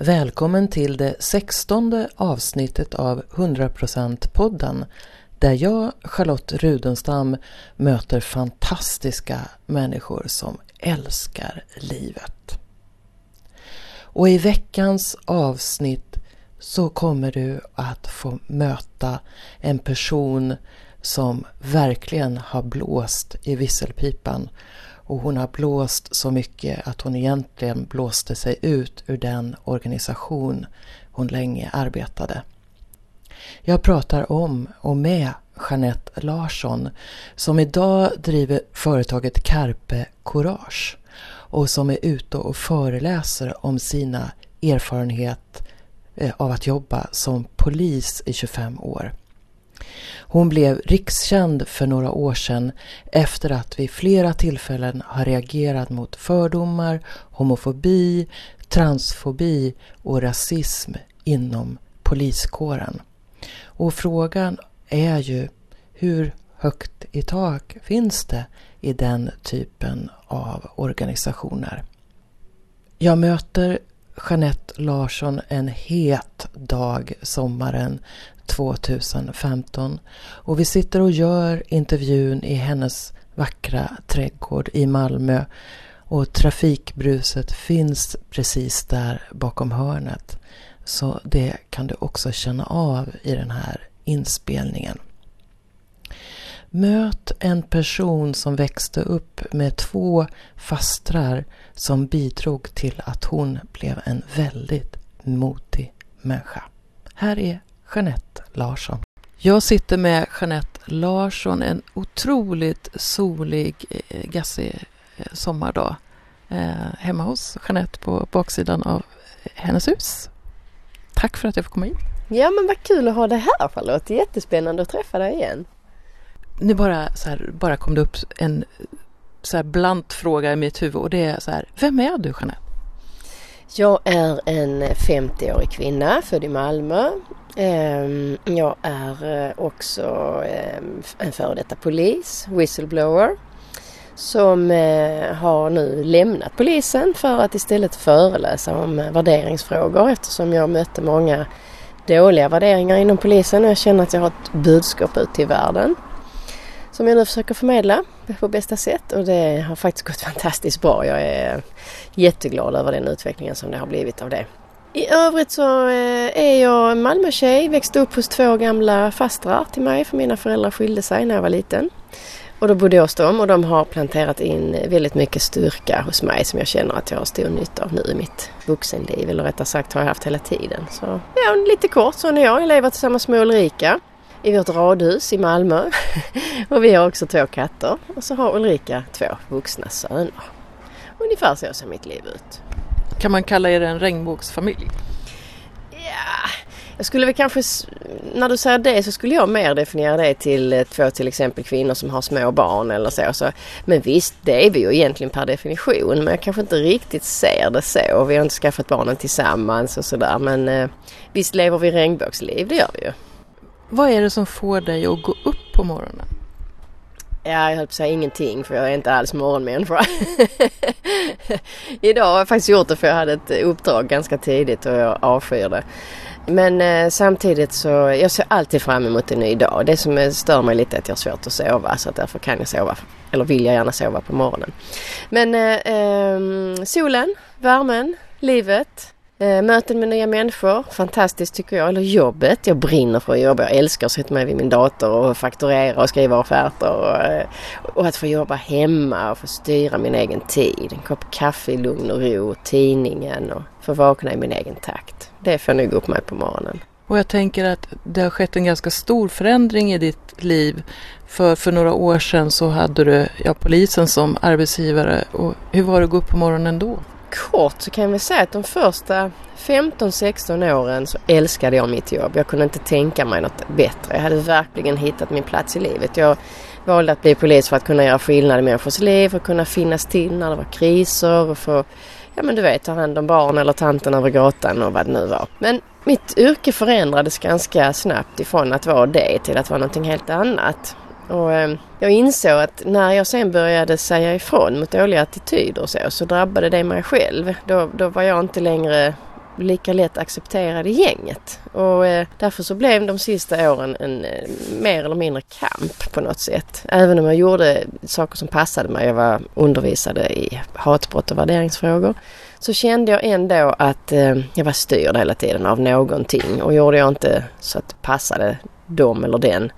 Välkommen till det sextonde avsnittet av 100% podden där jag, Charlotte Rudenstam, möter fantastiska människor som älskar livet. Och i veckans avsnitt så kommer du att få möta en person som verkligen har blåst i visselpipan och hon har blåst så mycket att hon egentligen blåste sig ut ur den organisation hon länge arbetade. Jag pratar om och med Jeanette Larsson som idag driver företaget Carpe Courage och som är ute och föreläser om sina erfarenhet eh, av att jobba som polis i 25 år. Hon blev rikskänd för några år sedan efter att vid flera tillfällen ha reagerat mot fördomar, homofobi, transfobi och rasism inom poliskåren. Och frågan är ju hur högt i tak finns det i den typen av organisationer? Jag möter Jeanette Larsson en het dag sommaren 2015 och vi sitter och gör intervjun i hennes vackra trädgård i Malmö och trafikbruset finns precis där bakom hörnet. Så det kan du också känna av i den här inspelningen. Möt en person som växte upp med två fastrar som bidrog till att hon blev en väldigt modig människa. Här är Jeanette Larsson. Jag sitter med Jeanette Larsson en otroligt solig, eh, gassig eh, sommardag eh, hemma hos Jeanette på baksidan av hennes hus. Tack för att jag får komma in. Ja men vad kul att ha dig här Charlotte. Jättespännande att träffa dig igen. Nu bara, så här, bara kom det upp en så här blant fråga i mitt huvud och det är så här, vem är du Jeanette? Jag är en 50-årig kvinna född i Malmö. Ehm, jag är eh, också ehm, en före detta polis, whistleblower, som eh, har nu lämnat polisen för att istället föreläsa om eh, värderingsfrågor eftersom jag mötte många dåliga värderingar inom polisen och jag känner att jag har ett budskap ut till världen som jag nu försöker förmedla på bästa sätt och det har faktiskt gått fantastiskt bra. Jag är jätteglad över den utvecklingen som det har blivit av det. I övrigt så eh, är jag Malmötjej, växte upp hos två gamla fastrar till mig för mina föräldrar skilde sig när jag var liten. Och då bodde jag hos dem och de har planterat in väldigt mycket styrka hos mig som jag känner att jag har stor nytta av nu i mitt vuxenliv. Eller rättare sagt har jag haft hela tiden. Så ja, lite kort så är jag. Jag lever tillsammans med Ulrika i vårt radhus i Malmö. och vi har också två katter. Och så har Ulrika två vuxna söner. Ungefär så ser mitt liv ut. Kan man kalla er en regnbågsfamilj? Ja, jag skulle väl kanske, när du säger det så skulle jag mer definiera det till eh, två till exempel kvinnor som har små barn eller så. så. Men visst, det är vi ju egentligen per definition. Men jag kanske inte riktigt ser det så. Vi har inte skaffat barnen tillsammans och sådär. Men eh, visst lever vi regnbågsliv, det gör vi ju. Vad är det som får dig att gå upp på morgonen? Ja, jag höll på att säga ingenting för jag är inte alls morgonmänniska. Idag har jag faktiskt gjort det för jag hade ett uppdrag ganska tidigt och jag avskyr det. Men eh, samtidigt så, jag ser alltid fram emot en ny dag. Det som eh, stör mig lite är att jag har svårt att sova så att därför kan jag sova, eller vill jag gärna sova på morgonen. Men eh, eh, solen, värmen, livet, Eh, möten med nya människor, fantastiskt tycker jag. Eller jobbet, jag brinner för att jobba. Jag älskar att sätta mig vid min dator och fakturera och skriva offerter. Och, eh, och att få jobba hemma och få styra min egen tid. En kopp kaffe i lugn och ro, tidningen och få vakna i min egen takt. Det får nog upp mig på morgonen. Och jag tänker att det har skett en ganska stor förändring i ditt liv. För, för några år sedan så hade du ja, polisen som arbetsgivare. Och hur var det att gå upp på morgonen då? Kort så kan vi säga att de första 15-16 åren så älskade jag mitt jobb. Jag kunde inte tänka mig något bättre. Jag hade verkligen hittat min plats i livet. Jag valde att bli polis för att kunna göra skillnad i människors liv, för att kunna finnas till när det var kriser och få, ja men du vet, ta hand om barn eller tanten över gatan och vad det nu var. Men mitt yrke förändrades ganska snabbt ifrån att vara det till att vara någonting helt annat. Och eh, jag insåg att när jag sen började säga ifrån mot dåliga attityder och så, så drabbade det mig själv. Då, då var jag inte längre lika lätt accepterad i gänget. Och eh, därför så blev de sista åren en eh, mer eller mindre kamp på något sätt. Även om jag gjorde saker som passade mig. Jag var undervisade i hatbrott och värderingsfrågor. Så kände jag ändå att eh, jag var styrd hela tiden av någonting och gjorde jag inte så att det passade dem eller den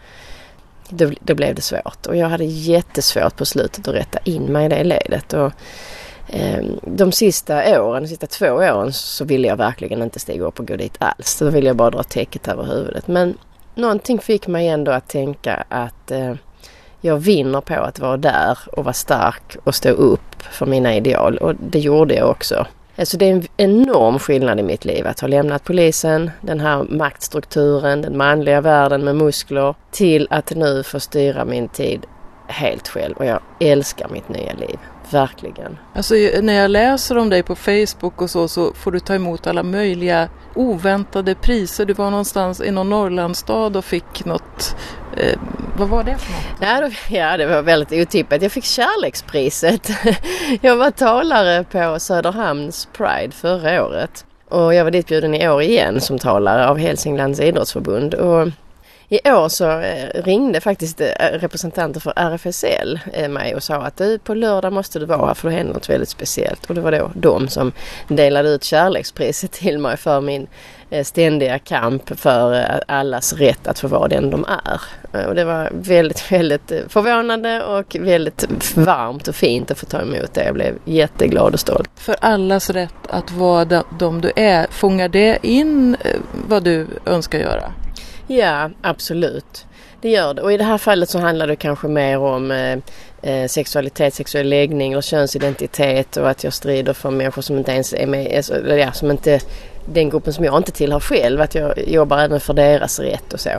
då, då blev det svårt. Och jag hade jättesvårt på slutet att rätta in mig i det ledet. Och, eh, de sista åren, de sista två åren så ville jag verkligen inte stiga upp och gå dit alls. Då ville jag bara dra täcket över huvudet. Men någonting fick mig ändå att tänka att eh, jag vinner på att vara där och vara stark och stå upp för mina ideal. Och det gjorde jag också. Så det är en enorm skillnad i mitt liv att ha lämnat polisen, den här maktstrukturen, den manliga världen med muskler till att nu få styra min tid helt själv och jag älskar mitt nya liv. Verkligen. Alltså när jag läser om dig på Facebook och så, så får du ta emot alla möjliga oväntade priser. Du var någonstans i någon Norrlandsstad och fick något Eh, vad var det för något? Ja, det var väldigt otippat. Jag fick kärlekspriset. Jag var talare på Söderhamns Pride förra året. Och jag var ditbjuden i år igen som talare av Hälsinglands idrottsförbund. Och i år så eh, ringde faktiskt eh, representanter för RFSL eh, mig och sa att du på lördag måste du vara här för det händer något väldigt speciellt. Och det var då de som delade ut kärlekspriset till mig för min ständiga kamp för allas rätt att få vara den de är. Och det var väldigt, väldigt förvånande och väldigt varmt och fint att få ta emot det. Jag blev jätteglad och stolt. För allas rätt att vara de du är, fångar det in vad du önskar göra? Ja, absolut. Det gör det. Och i det här fallet så handlar det kanske mer om eh, eh sexualitet, sexuell läggning och könsidentitet och att jag strider för människor som inte ens är med, alltså, eller ja, som inte den gruppen som jag inte tillhör själv, att jag jobbar även för deras rätt och så.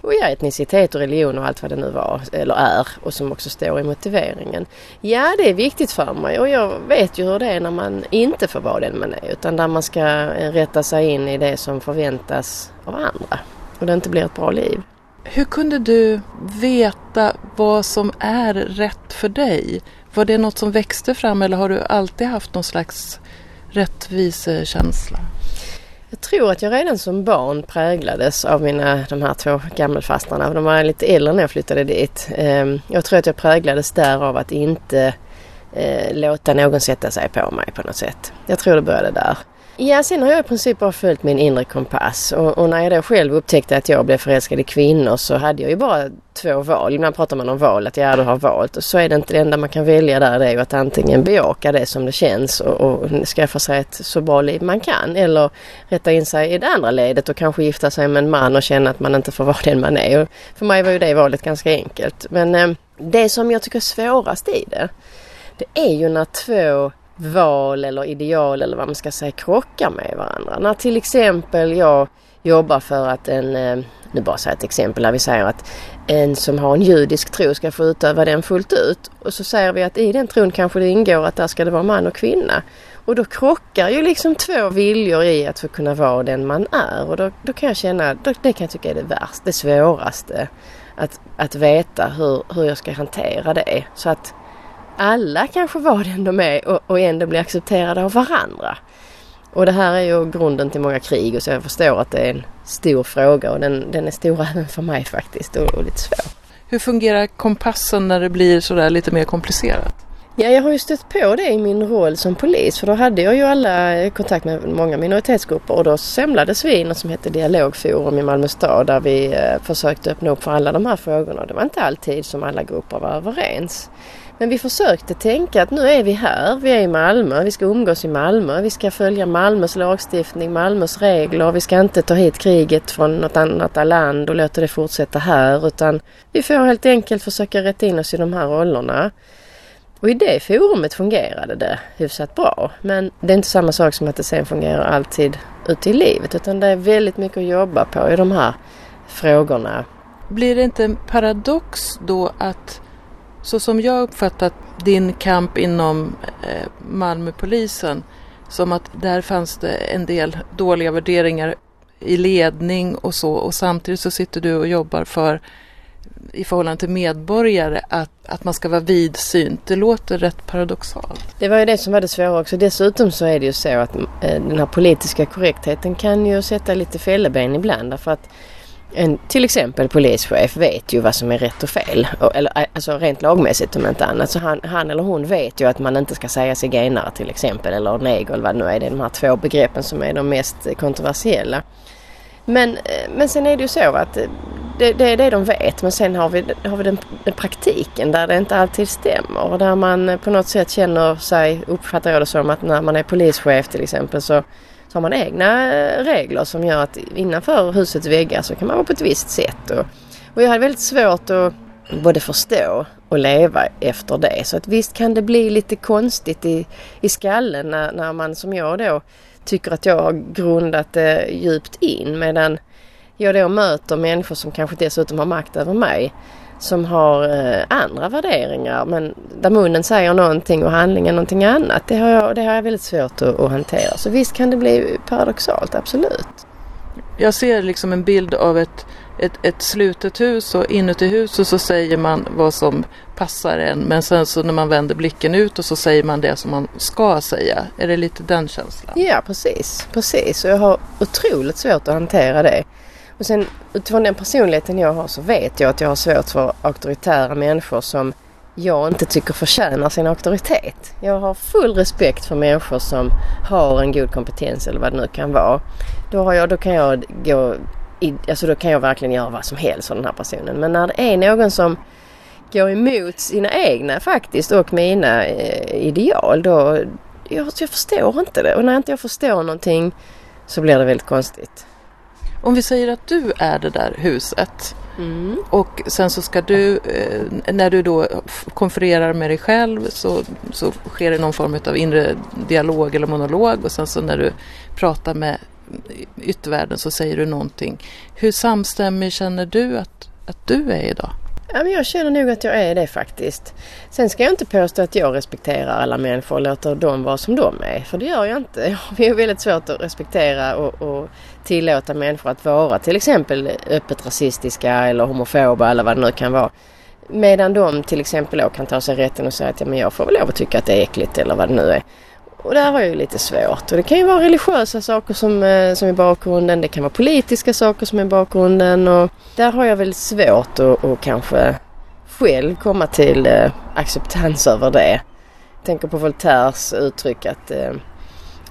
Och ja, etnicitet och religion och allt vad det nu var, eller är, och som också står i motiveringen. Ja, det är viktigt för mig och jag vet ju hur det är när man inte får vara den man är, utan där man ska rätta sig in i det som förväntas av andra och det inte blir ett bra liv. Hur kunde du veta vad som är rätt för dig? Var det något som växte fram eller har du alltid haft någon slags rättvisekänsla? Jag tror att jag redan som barn präglades av mina, de här två gammelfastrarna. De var lite äldre när jag flyttade dit. Ehm, jag tror att jag präglades därav att inte eh, låta någon sätta sig på mig på något sätt. Jag tror det började där. Ja, sen har jag i princip bara följt min inre kompass och, och, när jag då själv upptäckte att jag blev förälskad i kvinnor så hade jag ju bara två val. Ibland pratar man om val, att ja, du har valt och så är det inte det enda man kan välja där. Det är ju att antingen bejaka det som det känns och, och skaffa sig ett så bra liv man kan eller rätta in sig i det andra ledet och kanske gifta sig med en man och känna att man inte får vara den man är. Och för mig var ju det valet ganska enkelt. Men eh, det som jag tycker är svårast i det, det är ju när två val eller ideal eller vad man ska säga krockar med varandra. När till exempel jag jobbar för att en, eh, nu bara säger ett exempel där vi säger att en som har en judisk tro ska få utöva den fullt ut. Och så säger vi att i den tron kanske det ingår att där ska det vara man och kvinna. Och då krockar ju liksom två viljor i att få kunna vara den man är. Och då, då kan jag känna, då, det kan jag tycka är det värsta, det svåraste. Att, att veta hur, hur jag ska hantera det. Så att alla kanske var den de är och, och ändå bli accepterade av varandra. Och det här är ju grunden till många krig och så jag förstår att det är en stor fråga och den, den är stor även för mig faktiskt och, och lite svår. Hur fungerar kompassen när det blir sådär lite mer komplicerat? Ja, jag har ju stött på det i min roll som polis för då hade jag ju alla kontakt med många minoritetsgrupper och då samlades vi i något som hette Dialogforum i Malmö stad där vi eh, försökte öppna upp för alla de här frågorna. Det var inte alltid som alla grupper var överens. Men vi försökte tänka att nu är vi här, vi är i Malmö, vi ska umgås i Malmö, vi ska följa Malmös lagstiftning, Malmös regler, vi ska inte ta hit kriget från något annat land och låta det fortsätta här utan vi får helt enkelt försöka rätta in oss i de här rollerna. Och i det forumet fungerade det hyfsat bra. Men det är inte samma sak som att det sen fungerar alltid ute i livet utan det är väldigt mycket att jobba på i de här frågorna. Blir det inte en paradox då att så som jag uppfattat din kamp inom eh, Malmöpolisen som att där fanns det en del dåliga värderingar i ledning och så och samtidigt så sitter du och jobbar för i förhållande till medborgare att, att man ska vara vidsynt. Det låter rätt paradoxalt. Det var ju det som var det svåra också. Dessutom så är det ju så att eh, den här politiska korrektheten kan ju sätta lite fälleben ibland. Därför att en, till exempel polischef vet ju vad som är rätt och fel. Eller, alltså rent lagmässigt om inte annat. Så han, han eller hon vet ju att man inte ska säga zigenare till exempel eller neger eller vad det nu är. Det är de här två begreppen som är de mest kontroversiella. Men, eh, men sen är det ju så att eh, det, det är det de vet men sen har vi, har vi den, den, praktiken där det inte alltid stämmer. Och där man på något sätt känner sig, uppfattar jag det som att när man är polischef till exempel så, så har man egna regler som gör att innanför husets väggar så kan man vara på ett visst sätt. Och, och jag hade väldigt svårt att både förstå och leva efter det. Så att visst kan det bli lite konstigt i, i skallen när, när man som jag då tycker att jag har grundat det djupt in medan jag då möter människor som kanske dessutom har makt över mig som har eh, andra värderingar men där munnen säger någonting och handlingen någonting annat. Det har jag, det har jag väldigt svårt att, att hantera. Så visst kan det bli paradoxalt, absolut. Jag ser liksom en bild av ett, ett, ett slutet hus och inuti huset så säger man vad som passar en men sen så när man vänder blicken ut och så säger man det som man ska säga. Är det lite den känslan? Ja precis, precis och jag har otroligt svårt att hantera det. Och sen utifrån den personligheten jag har så vet jag att jag har svårt för auktoritära människor som jag inte tycker förtjänar sin auktoritet. Jag har full respekt för människor som har en god kompetens eller vad det nu kan vara. Då, har jag, då kan jag gå i, alltså då kan jag verkligen göra vad som helst för den här personen. Men när det är någon som går emot sina egna faktiskt och mina eh, ideal då jag, jag förstår inte det. Och när inte jag förstår någonting så blir det väldigt konstigt. Om vi säger att du är det där huset mm. och sen så ska du, eh, när du då konfererar med dig själv så, så sker det någon form av inre dialog eller monolog och sen så när du pratar med yttervärlden så säger du någonting. Hur samstämmig känner du att, att du är idag? Ja, men jag känner nog att jag är det faktiskt. Sen ska jag inte påstå att jag respekterar alla människor och låter dem vara som de är. För det gör jag inte. Vi har väldigt svårt att respektera och, och tillåta människor att vara till exempel öppet rasistiska eller homofoba eller vad det nu kan vara. Medan de till exempel då kan ta sig rätten och säga att ja, men jag får väl lov att tycka att det är äckligt eller vad det nu är. Och där har jag ju lite svårt. Och det kan ju vara religiösa saker som, eh, som är bakgrunden. Det kan vara politiska saker som är bakgrunden. Och där har jag väl svårt att, att kanske själv komma till eh, acceptans över det. Jag tänker på Voltaires uttryck att, eh,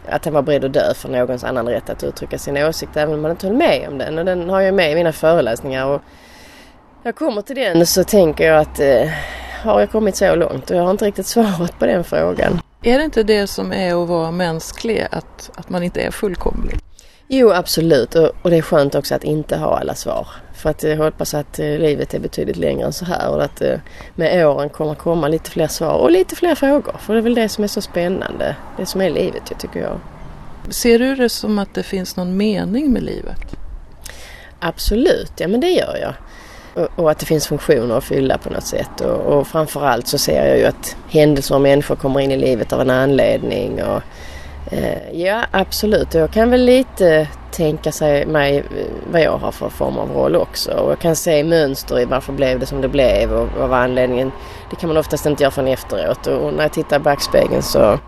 att han var beredd att dö för någons annan rätt att uttrycka sin åsikt även om man inte höll med om den. Och den har jag med i mina föreläsningar. Och jag kommer till den så tänker jag att eh, har jag kommit så långt? Och jag har inte riktigt svarat på den frågan. Är det inte det som är att vara mänsklig, att, att man inte är fullkomlig? Jo absolut och, och det är skönt också att inte ha alla svar. För att jag hoppas att eh, livet är betydligt längre än så här och att eh, med åren kommer komma lite fler svar och lite fler frågor. För det är väl det som är så spännande. Det som är livet jag tycker jag. Ser du det som att det finns någon mening med livet? Absolut, ja men det gör jag. Och, att det finns funktioner att fylla på något sätt. Och, och framförallt så ser jag ju att händelser och människor kommer in i livet av en anledning. Och, eh, ja, absolut. Jag kan väl lite tänka sig mig vad jag har för form av roll också. Och jag kan se mönster i varför blev det som det blev och vad var anledningen. Det kan man oftast inte göra förrän efteråt. Och när jag tittar i backspegeln så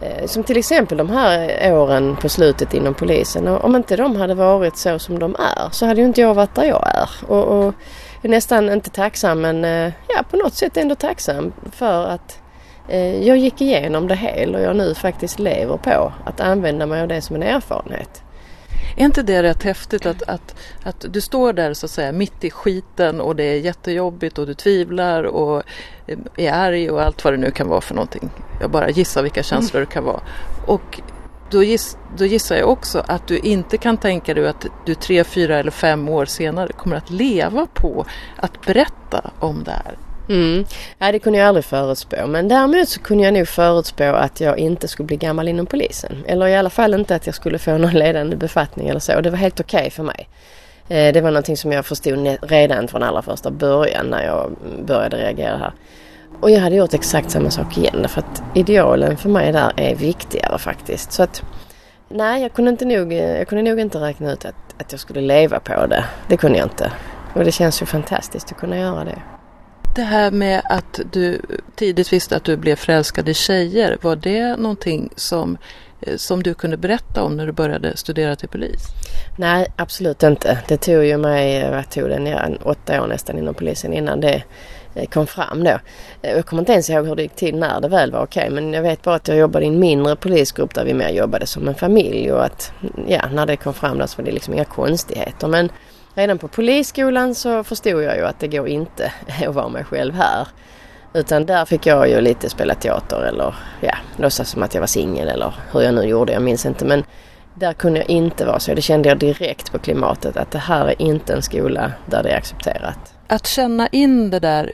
eh, som till exempel de här åren på slutet inom polisen. Om inte de hade varit så som de är så hade ju inte jag varit där jag är. Och, och är nästan inte tacksam men eh, ja, på något sätt ändå tacksam för att eh, jag gick igenom det hel och jag nu faktiskt lever på att använda mig av det som en erfarenhet. Är inte det rätt häftigt att, att, att du står där så att säga mitt i skiten och det är jättejobbigt och du tvivlar och eh, är arg och allt vad det nu kan vara för någonting. Jag bara gissar vilka känslor mm. det kan vara. Och då, giss, då gissar jag också att du inte kan tänka dig att du tre, fyra eller fem år senare kommer att leva på att berätta om det här. Mm. Ja, det kunde jag aldrig förutspå. Men däremot så kunde jag nog förutspå att jag inte skulle bli gammal inom polisen. Eller i alla fall inte att jag skulle få någon ledande befattning eller så. Det var helt okej okay för mig. Eh, det var någonting som jag förstod redan från allra första början när jag började reagera här. Och jag hade gjort exakt samma sak igen därför att idealen för mig där är viktigare faktiskt. Så att nej, jag kunde, inte nog, eh, jag kunde nog inte räkna ut att, att jag skulle leva på det. Det kunde jag inte. Och det känns ju fantastiskt att kunna göra det. Det här med att du tidigt visste att du blev förälskad i tjejer, var det någonting som, eh, som du kunde berätta om när du började studera till polis? Nej, absolut inte. Det tog ju mig, eh, vad tog det, åtta år nästan inom polisen innan det eh, kom fram då. Jag kommer inte ens ihåg hur det gick till när det väl var okej men jag vet bara att jag jobbade i en mindre polisgrupp där vi mer jobbade som en familj och att ja, när det kom fram där så var det liksom inga konstigheter. Men redan på polisskolan så förstod jag ju att det går inte att vara mig själv här. Utan där fick jag ju lite spela teater eller ja, låtsas som att jag var singel eller hur jag nu gjorde, jag minns inte. Men där kunde jag inte vara så. Det kände jag direkt på klimatet att det här är inte en skola där det är accepterat. Att känna in det där,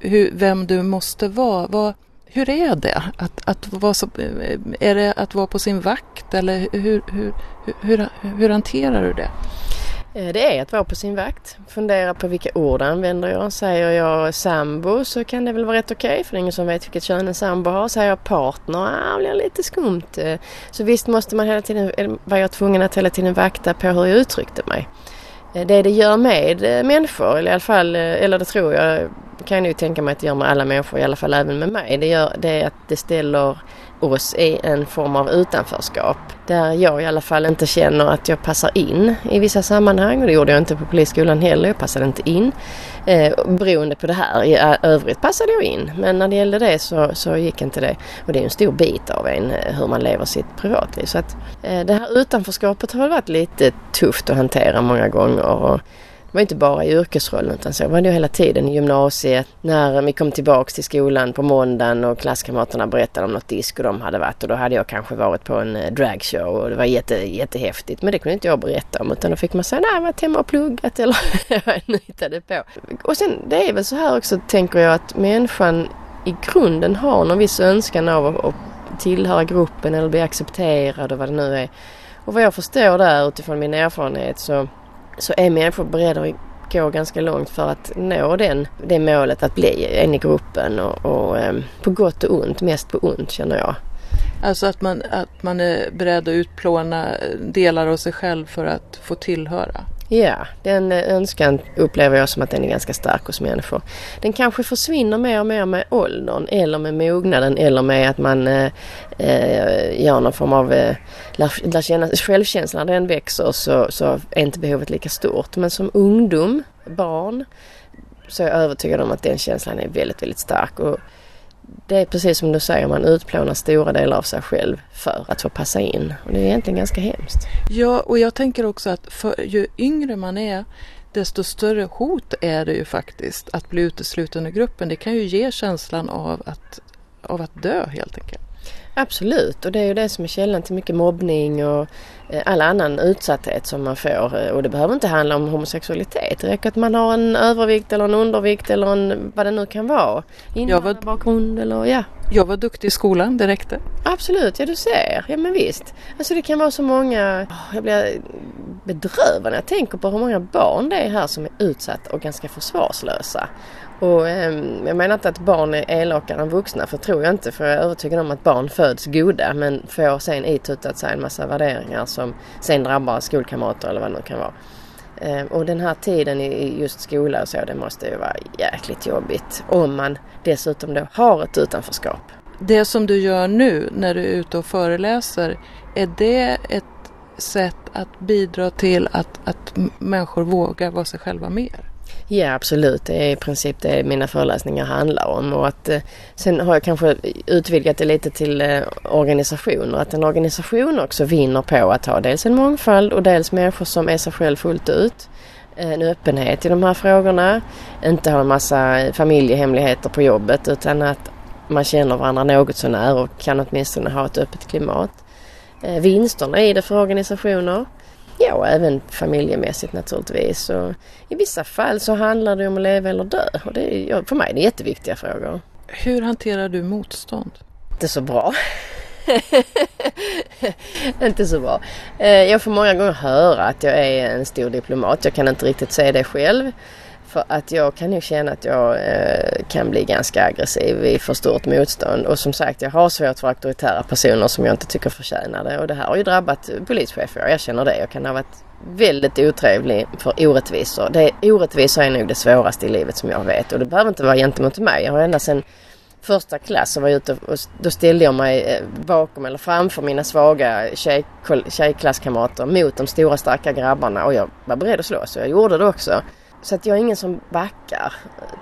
hur, vem du måste vara, vad, hur är det? Att, att vara så, är det att vara på sin vakt eller hur, hur, hur, hur hanterar du det? Eh, det är att vara på sin vakt. Fundera på vilka ord använder jag. Säger jag sambo så kan det väl vara rätt okej okay, för det är ingen som vet vilket kön en sambo har. Säger jag partner, ah, blir lite skumt. Eh, så visst måste man hela tiden, eh, var jag tvungen att hela tiden vakta på hur jag uttryckte mig. Det det gör med människor, eller i alla fall, eller det tror jag, kan jag ju tänka mig att det gör med alla människor, i alla fall även med mig. Det, gör, det är att det ställer oss i en form av utanförskap. Där jag i alla fall inte känner att jag passar in i vissa sammanhang och det gjorde jag inte på polisskolan heller. Jag passade inte in eh, beroende på det här. I eh, övrigt passade jag in men när det gällde det så, så gick inte det. Och det är en stor bit av en eh, hur man lever sitt privatliv. Så att eh, det här utanförskapet har varit lite tufft att hantera många gånger. Och, var inte bara i yrkesrollen utan så var det hela tiden i gymnasiet. När vi kom tillbaks till skolan på måndagen och klasskamraterna berättade om något disco de hade varit och då hade jag kanske varit på en eh, dragshow och det var jätte, jättehäftigt. Men det kunde inte jag berätta om utan då fick man säga nej jag var hemma och pluggat eller jag hittade på. Och sen det är väl så här också tänker jag att människan i grunden har någon viss önskan av att, att tillhöra gruppen eller bli accepterad och vad det nu är. Och vad jag förstår där utifrån min erfarenhet så så är människor beredda att gå ganska långt för att nå den, det målet att bli en i gruppen och, och ehm, på gott och ont, mest på ont känner jag. Alltså att man, att man är beredd att utplåna eh, delar av sig själv för att få tillhöra? Ja, den eh, önskan upplever jag som att den är ganska stark hos människor. Den kanske försvinner mer och mer med åldern eller med mognaden eller med att man eh, eh, gör någon form av eh, lär, lär känna, självkänslan när den växer så, så är inte behovet lika stort. Men som ungdom, barn, så är jag övertygad om att den känslan är väldigt, väldigt stark. Och det är precis som du säger, man utplånar stora delar av sig själv för att få passa in. Och det är egentligen ganska hemskt. Ja, och jag tänker också att för, ju yngre man är desto större hot är det ju faktiskt att bli utesluten ur gruppen. Det kan ju ge känslan av att, av att dö helt enkelt. Absolut och det är ju det som är källan till mycket mobbning och all annan utsatthet som man får. Och det behöver inte handla om homosexualitet. Det räcker att man har en övervikt eller en undervikt eller en, vad det nu kan vara. Invandrarbakgrund eller ja. Jag var duktig i skolan, det räckte. Absolut, ja du ser. Ja men visst. Alltså det kan vara så många... Jag blir bedrövad när jag tänker på hur många barn det är här som är utsatta och ganska försvarslösa. Och eh, jag menar inte att barn är elakare än vuxna för tror jag inte för jag är övertygad om att barn föds goda men får sen itutat sig en massa värderingar som sen drabbar skolkamrater eller vad det nu kan vara. Eh, och den här tiden i just skola och så det måste ju vara jäkligt jobbigt om man dessutom då har ett utanförskap. Det som du gör nu när du är ute och föreläser, är det ett sätt att bidra till att, att människor vågar vara sig själva mer? Ja absolut, det är i princip det mina föreläsningar handlar om. Och att, eh, sen har jag kanske utvidgat det lite till eh, organisationer. Att en organisation också vinner på att ha dels en mångfald och dels människor som är sig själv fullt ut. Eh, en öppenhet i de här frågorna. Inte ha en massa familjehemligheter på jobbet utan att man känner varandra något sånär och kan åtminstone ha ett öppet klimat. Vinsterna i det för organisationer och även familjemässigt naturligtvis. Och I vissa fall så handlar det om att leva eller dö. Och det är, för mig är det jätteviktiga frågor. Hur hanterar du motstånd? Inte så bra. inte så bra. Eh, jag får många gånger höra att jag är en stor diplomat. Jag kan inte riktigt säga det själv. För att jag kan nog känna att jag eh, kan bli ganska aggressiv i för stort motstånd. Och som sagt, jag har svårt för auktoritära personer som jag inte tycker förtjänar det. Och det här har ju drabbat polischefer, jag erkänner det. Jag kan ha varit väldigt otrevlig för orättvisor. Det, orättvisor är nog det svåraste i livet som jag vet. Och det behöver inte vara gentemot mig. Jag har ända sedan första klass så var jag ute och då ställde jag mig eh, bakom eller framför mina svaga tjej, tjejklasskamrater mot de stora starka grabbarna och jag var beredd att slåss och jag gjorde det också. Så att jag är ingen som backar.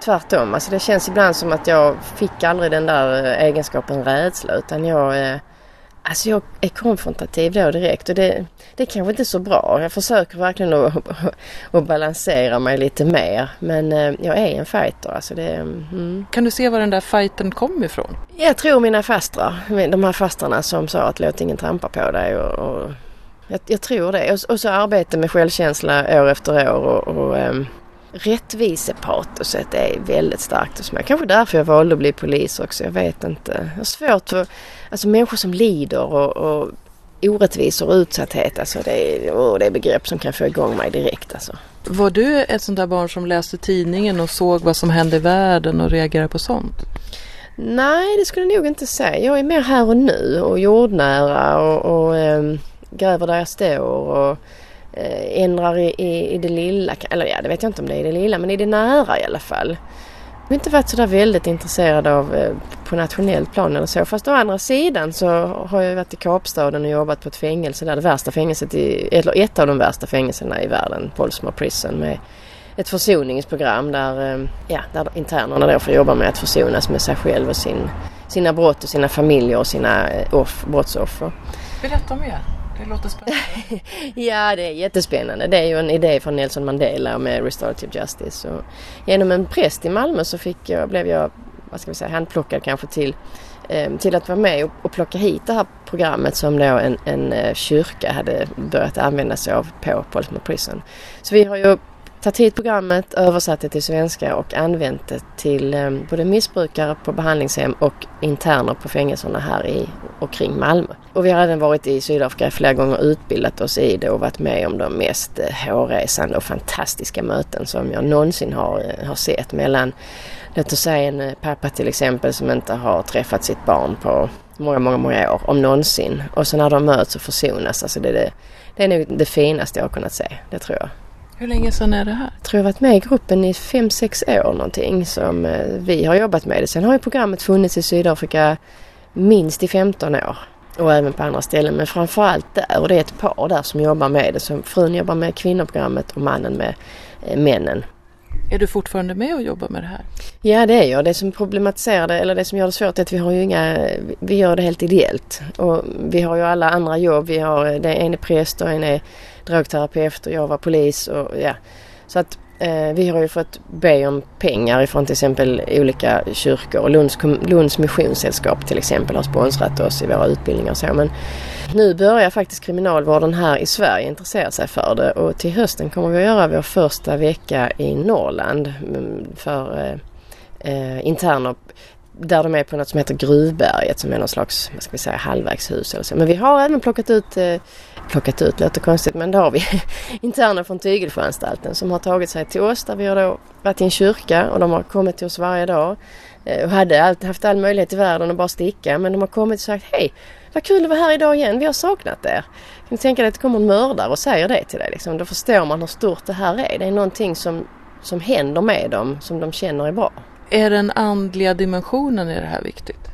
Tvärtom. Alltså det känns ibland som att jag fick aldrig den där eh, egenskapen rädsla utan jag Alltså jag är konfrontativ då direkt och det, det är kanske inte så bra. Jag försöker verkligen att, att balansera mig lite mer. Men eh, jag är en fighter. Alltså det, mm. Kan du se var den där fighten kom ifrån? Jag tror mina fastrar. De här fastrarna som sa att låt ingen trampa på dig. Och, och jag, jag, tror det. Och, och så arbete med självkänsla år efter år. Och, och um, rättvisepatoset är väldigt starkt hos mig. Kanske därför jag valde att bli polis också. Jag vet inte. Jag har svårt för alltså människor som lider och, och orättvisor och utsatthet. Alltså det, är, oh, det är begrepp som kan få igång mig direkt. Alltså. Var du ett sånt där barn som läste tidningen och såg vad som hände i världen och reagerade på sånt? Nej, det skulle jag nog inte säga. Jag är mer här och nu och jordnära och, och ähm, gräver där jag står. Och, eh, ändrar i, i, i, det lilla. Eller ja, det vet jag inte om det är i det lilla, men i det nära i alla fall. Jag har inte varit sådär väldigt intresserad av eh, på nationellt plan eller så. Fast å andra sidan så har jag varit i Kapstaden och jobbat på ett fängelse där det värsta fängelset i, eller ett av de värsta fängelserna i världen, Polsmore Prison med ett försoningsprogram där, eh, ja, där internerna då får jobba med att försonas med sig själv och sin, sina brott och sina familjer och sina eh, off, brottsoffer. Berätta mer. Det låter spännande. ja, det är jättespännande. Det är ju en idé från Nelson Mandela med Restorative Justice. Och genom en präst i Malmö så fick jag, blev jag, vad ska vi säga, handplockad kanske till ehm, till att vara med och, plocka hit det här programmet som då en, en eh, kyrka hade börjat använda sig av på Portsmouth Prison. Så vi har ju tagit hit programmet, översatt det till svenska och använt det till eh, både missbrukare på behandlingshem och interner på fängelserna här i och kring Malmö. Och vi har även varit i Sydafrika flera gånger och utbildat oss i det och varit med om de mest eh, hårresande och fantastiska möten som jag någonsin har, eh, har sett mellan Låt oss säga en eh, pappa till exempel som inte har träffat sitt barn på många, många, många år, om någonsin. Och så när de möts och försonas, alltså det är, det, det är nog det finaste jag har kunnat se, det tror jag. Hur länge sedan är det här? Jag tror jag varit med i gruppen i 5-6 år någonting som vi har jobbat med det. Sen har ju programmet funnits i Sydafrika minst i 15 år. Och även på andra ställen men framförallt där och det är ett par där som jobbar med det. Så frun jobbar med kvinnoprogrammet och mannen med eh, männen. Är du fortfarande med och jobbar med det här? Ja det är jag. Det som problematiserar det eller det som gör det svårt är att vi har ju inga, vi gör det helt ideellt. Och vi har ju alla andra jobb. Vi har, det en är präst och en är drogterapeut och jag var polis och ja. Så att Eh, vi har ju fått be om pengar ifrån till exempel olika kyrkor. Lunds, Lunds missionssällskap till exempel har sponsrat oss i våra utbildningar och så. Men nu börjar faktiskt kriminalvården här i Sverige intressera sig för det och till hösten kommer vi att göra vår första vecka i Norrland mm, för eh, eh, interner där de är på något som heter Gruvberget som är någon slags, vad ska vi säga, halvvägshus eller så. Men vi har även plockat ut, eh, plockat ut låter konstigt, men det har vi interner från Tygelsjöanstalten som har tagit sig till oss där vi har då varit i en kyrka och de har kommit till oss varje dag eh, och hade all, haft all möjlighet i världen att bara sticka men de har kommit och sagt hej vad kul att vara här idag igen, vi har saknat er. Kan du tänka dig att det kommer en mördare och säger det till dig liksom? Då förstår man hur stort det här är. Det är någonting som, som händer med dem som de känner är bra. Är den andliga dimensionen i det här viktigt?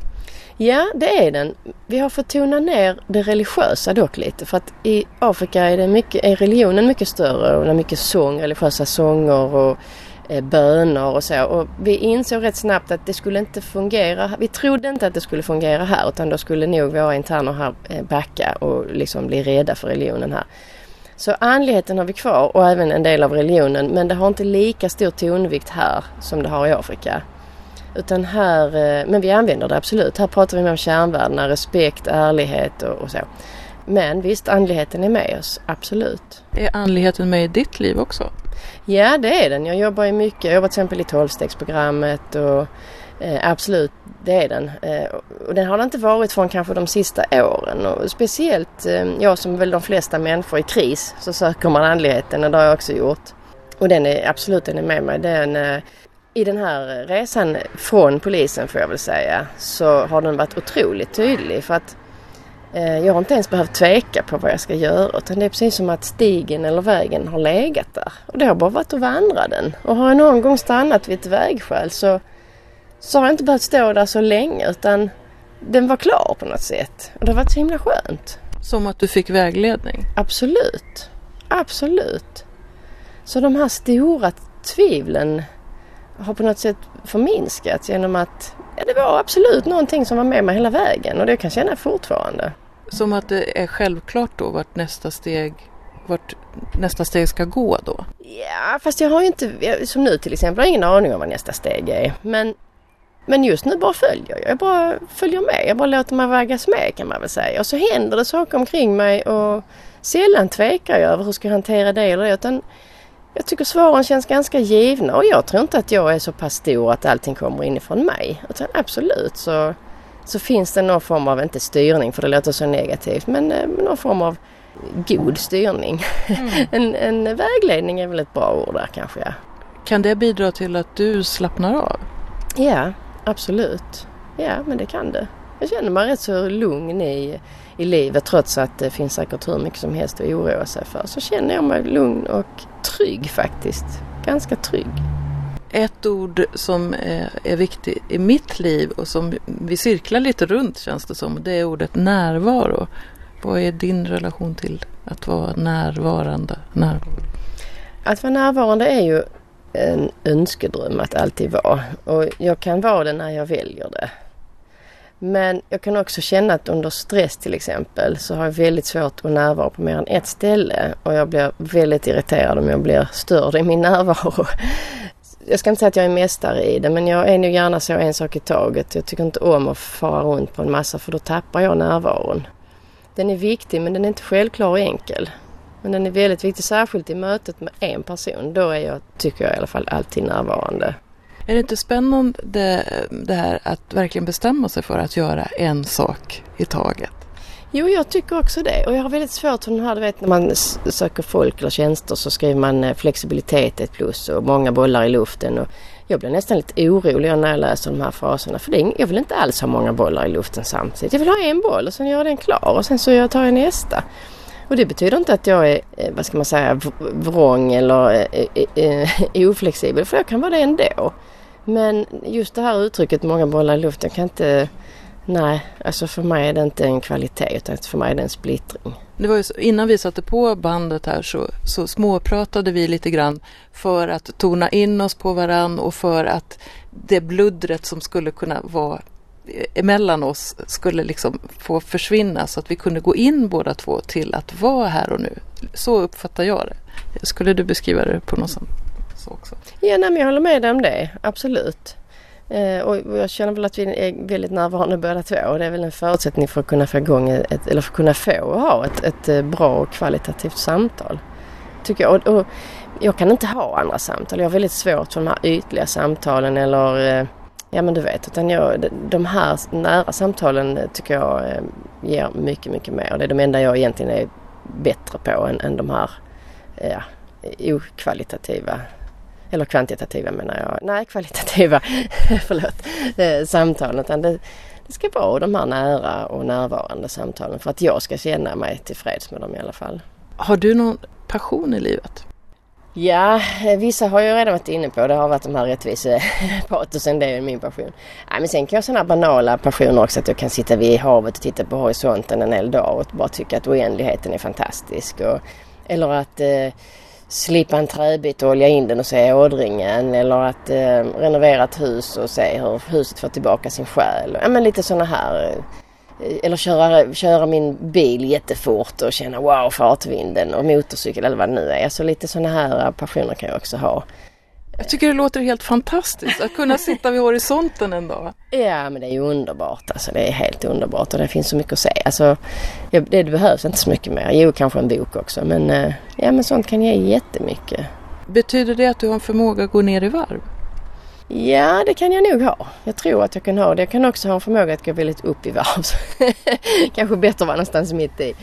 Ja, det är den. Vi har fått tona ner det religiösa dock lite för att i Afrika är, det mycket, är religionen mycket större och det är mycket sång, religiösa sånger och eh, böner och så. Och vi insåg rätt snabbt att det skulle inte fungera. Vi trodde inte att det skulle fungera här utan då skulle nog våra interner här eh, backa och liksom bli rädda för religionen här. Så andligheten har vi kvar och även en del av religionen men det har inte lika stor tonvikt här som det har i Afrika. Utan här, eh, men vi använder det absolut. Här pratar vi mer om kärnvärdena, respekt, ärlighet och, och så. Men visst, andligheten är med oss, absolut. Är andligheten med i ditt liv också? Ja, det är den. Jag jobbar ju mycket. Jag jobbar till exempel i tolvstegsprogrammet och eh, absolut, det är den. Eh, och den har det inte varit från kanske de sista åren. Och speciellt eh, jag som väl de flesta människor i kris så söker man andligheten och det har jag också gjort. Och den är absolut den är med mig. Den, eh, I den här resan från polisen får jag väl säga så har den varit otroligt tydlig för att eh, jag har inte ens behövt tveka på vad jag ska göra utan det är precis som att stigen eller vägen har legat där. Och det har bara varit att vandra den. Och har jag någon gång stannat vid ett vägskäl så, så har jag inte behövt stå där så länge utan den var klar på något sätt. Och det varit så himla skönt. Som att du fick vägledning? Absolut. Absolut. Så de här stora tvivlen har på något sätt förminskats genom att ja, det var absolut någonting som var med mig hela vägen och det kan jag känna fortfarande. Som att det är självklart då vart nästa steg, vart nästa steg ska gå då? Ja, fast jag har ju inte, som nu till exempel, jag har ingen aning om vad nästa steg är. Men, men just nu bara följer jag. Jag bara följer med. Jag bara låter mig vägas med kan man väl säga. Och så händer det saker omkring mig och sällan tvekar jag över hur jag ska hantera det eller det. Utan jag tycker svaren känns ganska givna och jag tror inte att jag är så pass stor att allting kommer inifrån mig. Utan absolut så, så finns det någon form av, inte styrning för det låter så negativt, men eh, någon form av god styrning. Mm. en, en vägledning är väl ett bra ord där kanske. Kan det bidra till att du slappnar av? Ja, absolut. Ja, men det kan det. Jag känner mig rätt så lugn i, i livet trots att det finns säkert hur mycket som helst att oroa sig för. Så känner jag mig lugn och trygg faktiskt. Ganska trygg. Ett ord som är viktigt i mitt liv och som vi cirklar lite runt känns det som. Det är ordet närvaro. Vad är din relation till att vara närvarande? Närvaro? Att vara närvarande är ju en önskedröm att alltid vara. Och jag kan vara det när jag väljer det. Men jag kan också känna att under stress till exempel så har jag väldigt svårt att närvara på mer än ett ställe och jag blir väldigt irriterad om jag blir störd i min närvaro. Jag ska inte säga att jag är mästare i det men jag är nog gärna så en sak i taget. Jag tycker inte om att fara runt på en massa för då tappar jag närvaron. Den är viktig men den är inte självklar och enkel. Men den är väldigt viktig, särskilt i mötet med en person. Då är jag, tycker jag i alla fall, alltid närvarande. Är det inte spännande det, det här att verkligen bestämma sig för att göra en sak i taget? Jo, jag tycker också det. Och jag har väldigt svårt för den här, du vet när man söker folk eller tjänster så skriver man eh, flexibilitet ett plus och många bollar i luften. Och jag blir nästan lite orolig när jag läser de här fraserna. För det, jag vill inte alls ha många bollar i luften samtidigt. Jag vill ha en boll och sen gör jag den klar och sen så tar jag nästa. Och det betyder inte att jag är, eh, vad ska man säga, vrång eller eh, eh, eh oflexibel. För jag kan vara det ändå. Men just det här uttrycket många bollar i luften kan inte... Nej, alltså för mig är det inte en kvalitet utan för mig är det en splittring. Det var ju så, innan vi satte på bandet här så, så småpratade vi lite grann för att tona in oss på varann och för att det bluddret som skulle kunna vara emellan oss skulle liksom få försvinna så att vi kunde gå in båda två till att vara här och nu. Så uppfattar jag det. Skulle du beskriva det på något sätt? också. Ja, nej, men jag håller med dig om det, absolut. Eh, och jag känner väl att vi är väldigt närvarande båda två och det är väl en förutsättning för att kunna få igång ett, eller för att kunna få och ha ett, ett eh, bra och kvalitativt samtal. Tycker jag. Och, och, jag kan inte ha andra samtal. Jag har väldigt svårt för de här ytliga samtalen eller eh, Ja men du vet, utan jag, de här nära samtalen tycker jag eh, ger mycket, mycket mer. Det är de enda jag egentligen är bättre på än, än de här eh, ja, okvalitativa eller kvantitativa menar jag, nej kvalitativa, förlåt, eh, samtalen. Utan det, det ska vara de här nära och närvarande samtalen för att jag ska känna mig tillfreds med dem i alla fall. Har du någon passion i livet? Ja, vissa har jag redan varit inne på. Det har varit de här rättvisepatosen, det är min passion. Nej, men sen kan jag ha sådana banala passioner också att jag kan sitta vid havet och titta på horisonten en hel dag och bara tycka att oändligheten är fantastisk. Och, eller att eh, slippa en träbit och olja in den och se ådringen eller att eh, renovera ett hus och se hur huset får tillbaka sin själ. Ja men lite sådana här eh, eller köra, köra min bil jättefort och känna wow fartvinden och motorcykel eller vad det nu är. Alltså lite sådana här passioner kan jag också ha. Jag tycker det låter helt fantastiskt att kunna sitta vid horisonten en dag. Ja men det är ju underbart alltså. Det är helt underbart och det finns så mycket att se. Alltså, det, det behövs inte så mycket mer. Jo kanske en bok också men, eh, ja, men sånt kan ge jättemycket. Betyder det att du har en förmåga att gå ner i varv? Ja det kan jag nog ha. Jag tror att jag kan ha det. Jag kan också ha en förmåga att gå väldigt upp i varv. kanske bättre att vara någonstans mitt i.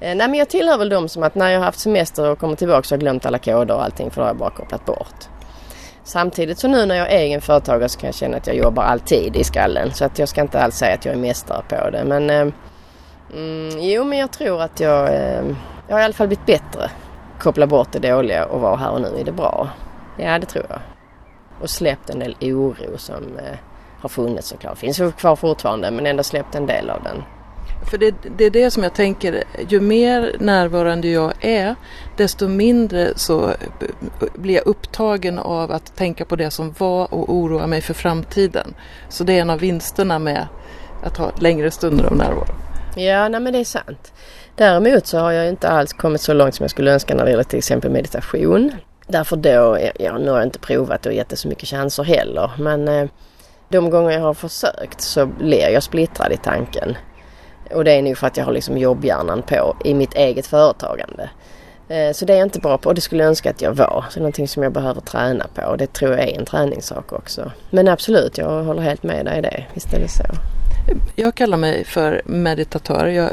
Eh, nej men jag tillhör väl de som att när jag har haft semester och kommer tillbaka så har jag glömt alla koder och allting för då har jag bara kopplat bort. Samtidigt så nu när jag är egen företagare så kan jag känna att jag jobbar alltid i skallen. Så att jag ska inte alls säga att jag är mästare på det. Men eh, mm, jo men jag tror att jag, eh, jag har i alla fall blivit bättre. Koppla bort det dåliga och vara här och nu i det bra. Ja det tror jag. Och släppt en del oro som eh, har funnits såklart. Finns kvar fortfarande men ändå släppt en del av den. För det, det, är det som jag tänker, ju mer närvarande jag är desto mindre så blir jag upptagen av att tänka på det som var och oroa mig för framtiden. Så det är en av vinsterna med att ha längre stunder av närvaro. Ja, nej men det är sant. Däremot så har jag inte alls kommit så långt som jag skulle önska när det gäller till exempel meditation. Därför då, ja nu har jag inte provat och gett det så mycket chanser heller men eh, de gånger jag har försökt så blir jag splittrad i tanken. Och det är nog för att jag har liksom jobbhjärnan på i mitt eget företagande. Eh, så det är jag inte bra på och det skulle jag önska att jag var. Så det är någonting som jag behöver träna på och det tror jag är en träningssak också. Men absolut, jag håller helt med dig i det. Visst är det så. Jag kallar mig för meditatör. Jag,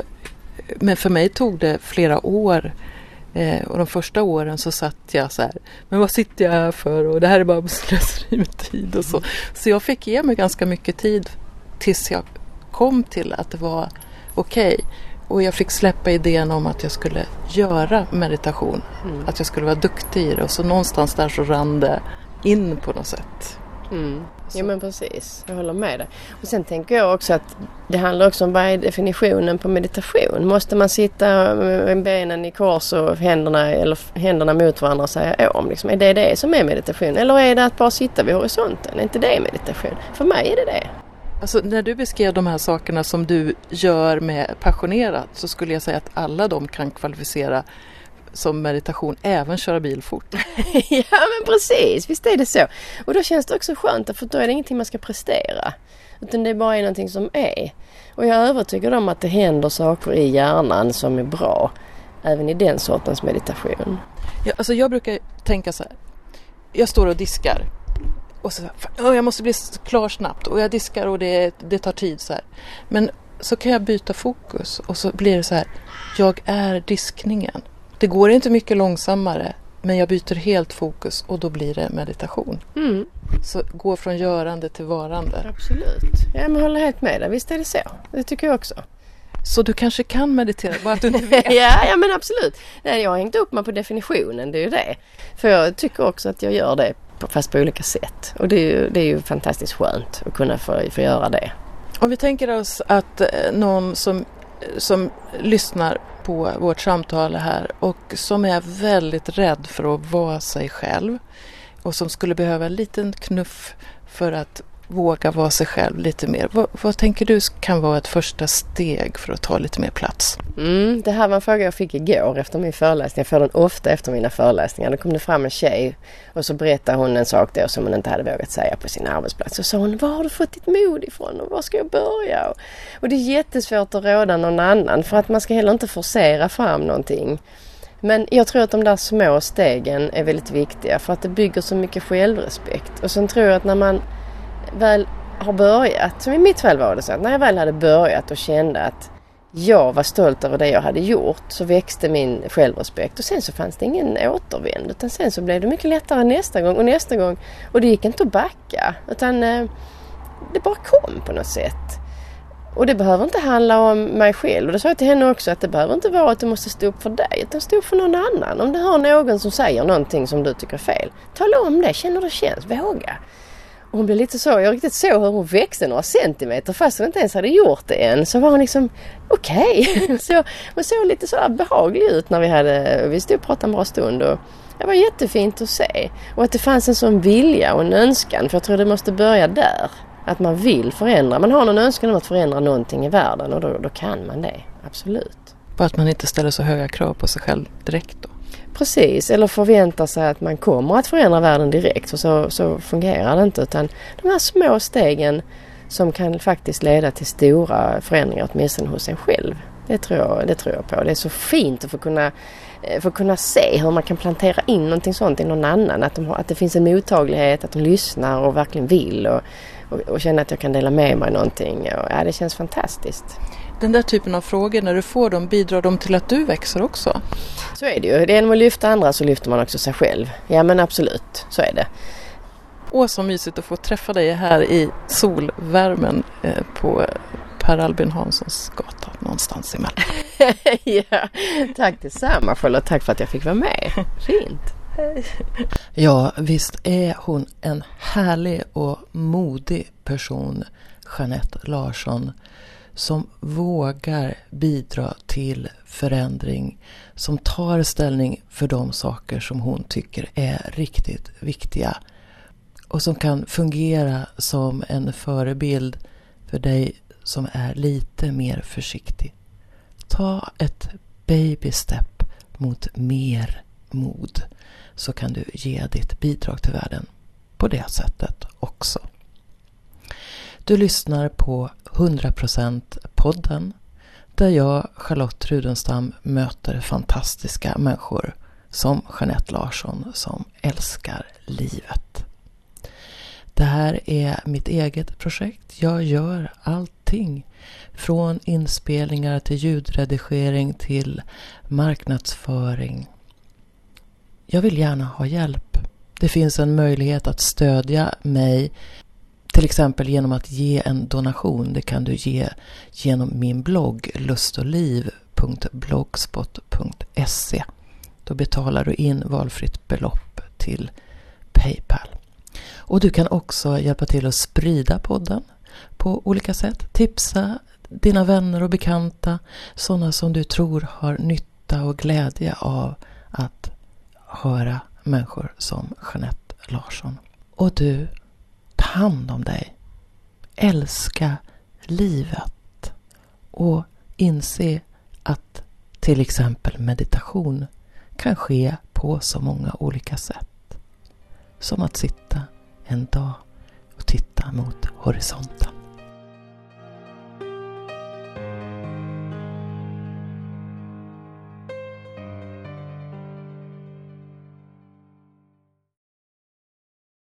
men för mig tog det flera år Eh, och de första åren så satt jag så här, men vad sitter jag här för och det här är bara slöseri med tid och så. Så jag fick ge mig ganska mycket tid tills jag kom till att det var okej. Okay. Och jag fick släppa idén om att jag skulle göra meditation. Mm. Att jag skulle vara duktig i det och så någonstans där så rann det in på något sätt. Mm. Ja men precis, jag håller med dig. Och sen tänker jag också att det handlar också om vad är definitionen på meditation? Måste man sitta med benen i kors och händerna, eller händerna mot varandra och säga om? Liksom, är det det som är meditation? Eller är det att bara sitta vid horisonten? Är inte det meditation? För mig är det det. Alltså, när du beskrev de här sakerna som du gör med passionerat så skulle jag säga att alla de kan kvalificera som meditation även köra bil fort. ja men precis, visst är det så. Och då känns det också skönt för då är det ingenting man ska prestera. Utan det är bara någonting som är. Och jag är övertygad om att det händer saker i hjärnan som är bra. Även i den sortens meditation. Ja, alltså jag brukar tänka så här. Jag står och diskar. Och så, oh, jag måste bli klar snabbt och jag diskar och det, det tar tid så här. Men så kan jag byta fokus och så blir det så här. Jag är diskningen. Det går inte mycket långsammare men jag byter helt fokus och då blir det meditation. Mm. Så gå från görande till varande. Absolut. Jag håller helt med dig. Visst är det så. Det tycker jag också. Så du kanske kan meditera, bara att du inte vet? ja, ja, men absolut. Nej, jag har hängt upp mig på definitionen, det är ju det. För jag tycker också att jag gör det, fast på olika sätt. Och det är ju, det är ju fantastiskt skönt att kunna få, få göra det. Om vi tänker oss att eh, någon som, som lyssnar på vårt samtal här och som är väldigt rädd för att vara sig själv och som skulle behöva en liten knuff för att våga vara sig själv lite mer. Vad, vad, tänker du kan vara ett första steg för att ta lite mer plats? Mm, det här var en fråga jag fick igår efter min föreläsning. Jag får den ofta efter mina föreläsningar. Då kom det fram en tjej och så berättade hon en sak då som hon inte hade vågat säga på sin arbetsplats. Så sa hon, var har du fått ditt mod ifrån och var ska jag börja? Och det är jättesvårt att råda någon annan för att man ska heller inte forcera fram någonting. Men jag tror att de där små stegen är väldigt viktiga för att det bygger så mycket självrespekt. Och sen tror jag att när man väl har börjat, som i mitt fall var det så att när jag väl hade börjat och kände att jag var stolt över det jag hade gjort så växte min självrespekt och sen så fanns det ingen återvänd utan sen så blev det mycket lättare nästa gång och nästa gång och det gick inte att backa utan eh, det bara kom på något sätt. Och det behöver inte handla om mig själv. Och det sa jag till henne också att det behöver inte vara att du måste stå upp för dig utan stå upp för någon annan. Om du har någon som säger någonting som du tycker är fel. Tala om det, känn hur det känns, våga. Hon blev lite så, jag riktigt såg hur hon växte några centimeter fast hon inte ens hade gjort det än. Så var hon liksom okej. Okay. så, hon såg lite så behaglig ut när vi hade, vi stod och pratade en bra stund. Och det var jättefint att se. Och att det fanns en sån vilja och en önskan. För jag tror det måste börja där. Att man vill förändra. Man har någon önskan om att förändra någonting i världen och då, då kan man det. Absolut. Bara att man inte ställer så höga krav på sig själv direkt då? Precis, eller förväntar sig att man kommer att förändra världen direkt. För så, så fungerar det inte. Utan de här små stegen som kan faktiskt leda till stora förändringar åtminstone hos en själv. Det tror jag, det tror jag på. Det är så fint att få kunna, eh, få kunna se hur man kan plantera in någonting sånt i någon annan. Att, de har, att det finns en mottaglighet, att de lyssnar och verkligen vill och, och, och känner att jag kan dela med mig någonting. Och, ja, det känns fantastiskt. Den där typen av frågor, när du får dem, bidrar de till att du växer också? Så är det ju. Genom att lyfta andra så lyfter man också sig själv. Ja men absolut, så är det. Åh, så mysigt att få träffa dig här i solvärmen eh, på Per Albin Hanssons gata någonstans emellan. ja, tack detsamma Charlotte. Tack för att jag fick vara med. Fint. Ja, visst är hon en härlig och modig person, Jeanette Larsson, som vågar bidra till förändring, som tar ställning för de saker som hon tycker är riktigt viktiga och som kan fungera som en förebild för dig som är lite mer försiktig. Ta ett baby step mot mer mod så kan du ge ditt bidrag till världen på det sättet också. Du lyssnar på 100% podden där jag, Charlotte Rudenstam, möter fantastiska människor som Jeanette Larsson som älskar livet. Det här är mitt eget projekt. Jag gör allting. Från inspelningar till ljudredigering till marknadsföring. Jag vill gärna ha hjälp. Det finns en möjlighet att stödja mig till exempel genom att ge en donation. Det kan du ge genom min blogg lustoliv.blogspot.se. Då betalar du in valfritt belopp till Paypal. Och du kan också hjälpa till att sprida podden på olika sätt. Tipsa dina vänner och bekanta, sådana som du tror har nytta och glädje av att höra människor som Jeanette Larsson. Och du, hand om dig. Älska livet. Och inse att till exempel meditation kan ske på så många olika sätt. Som att sitta en dag och titta mot horisonten.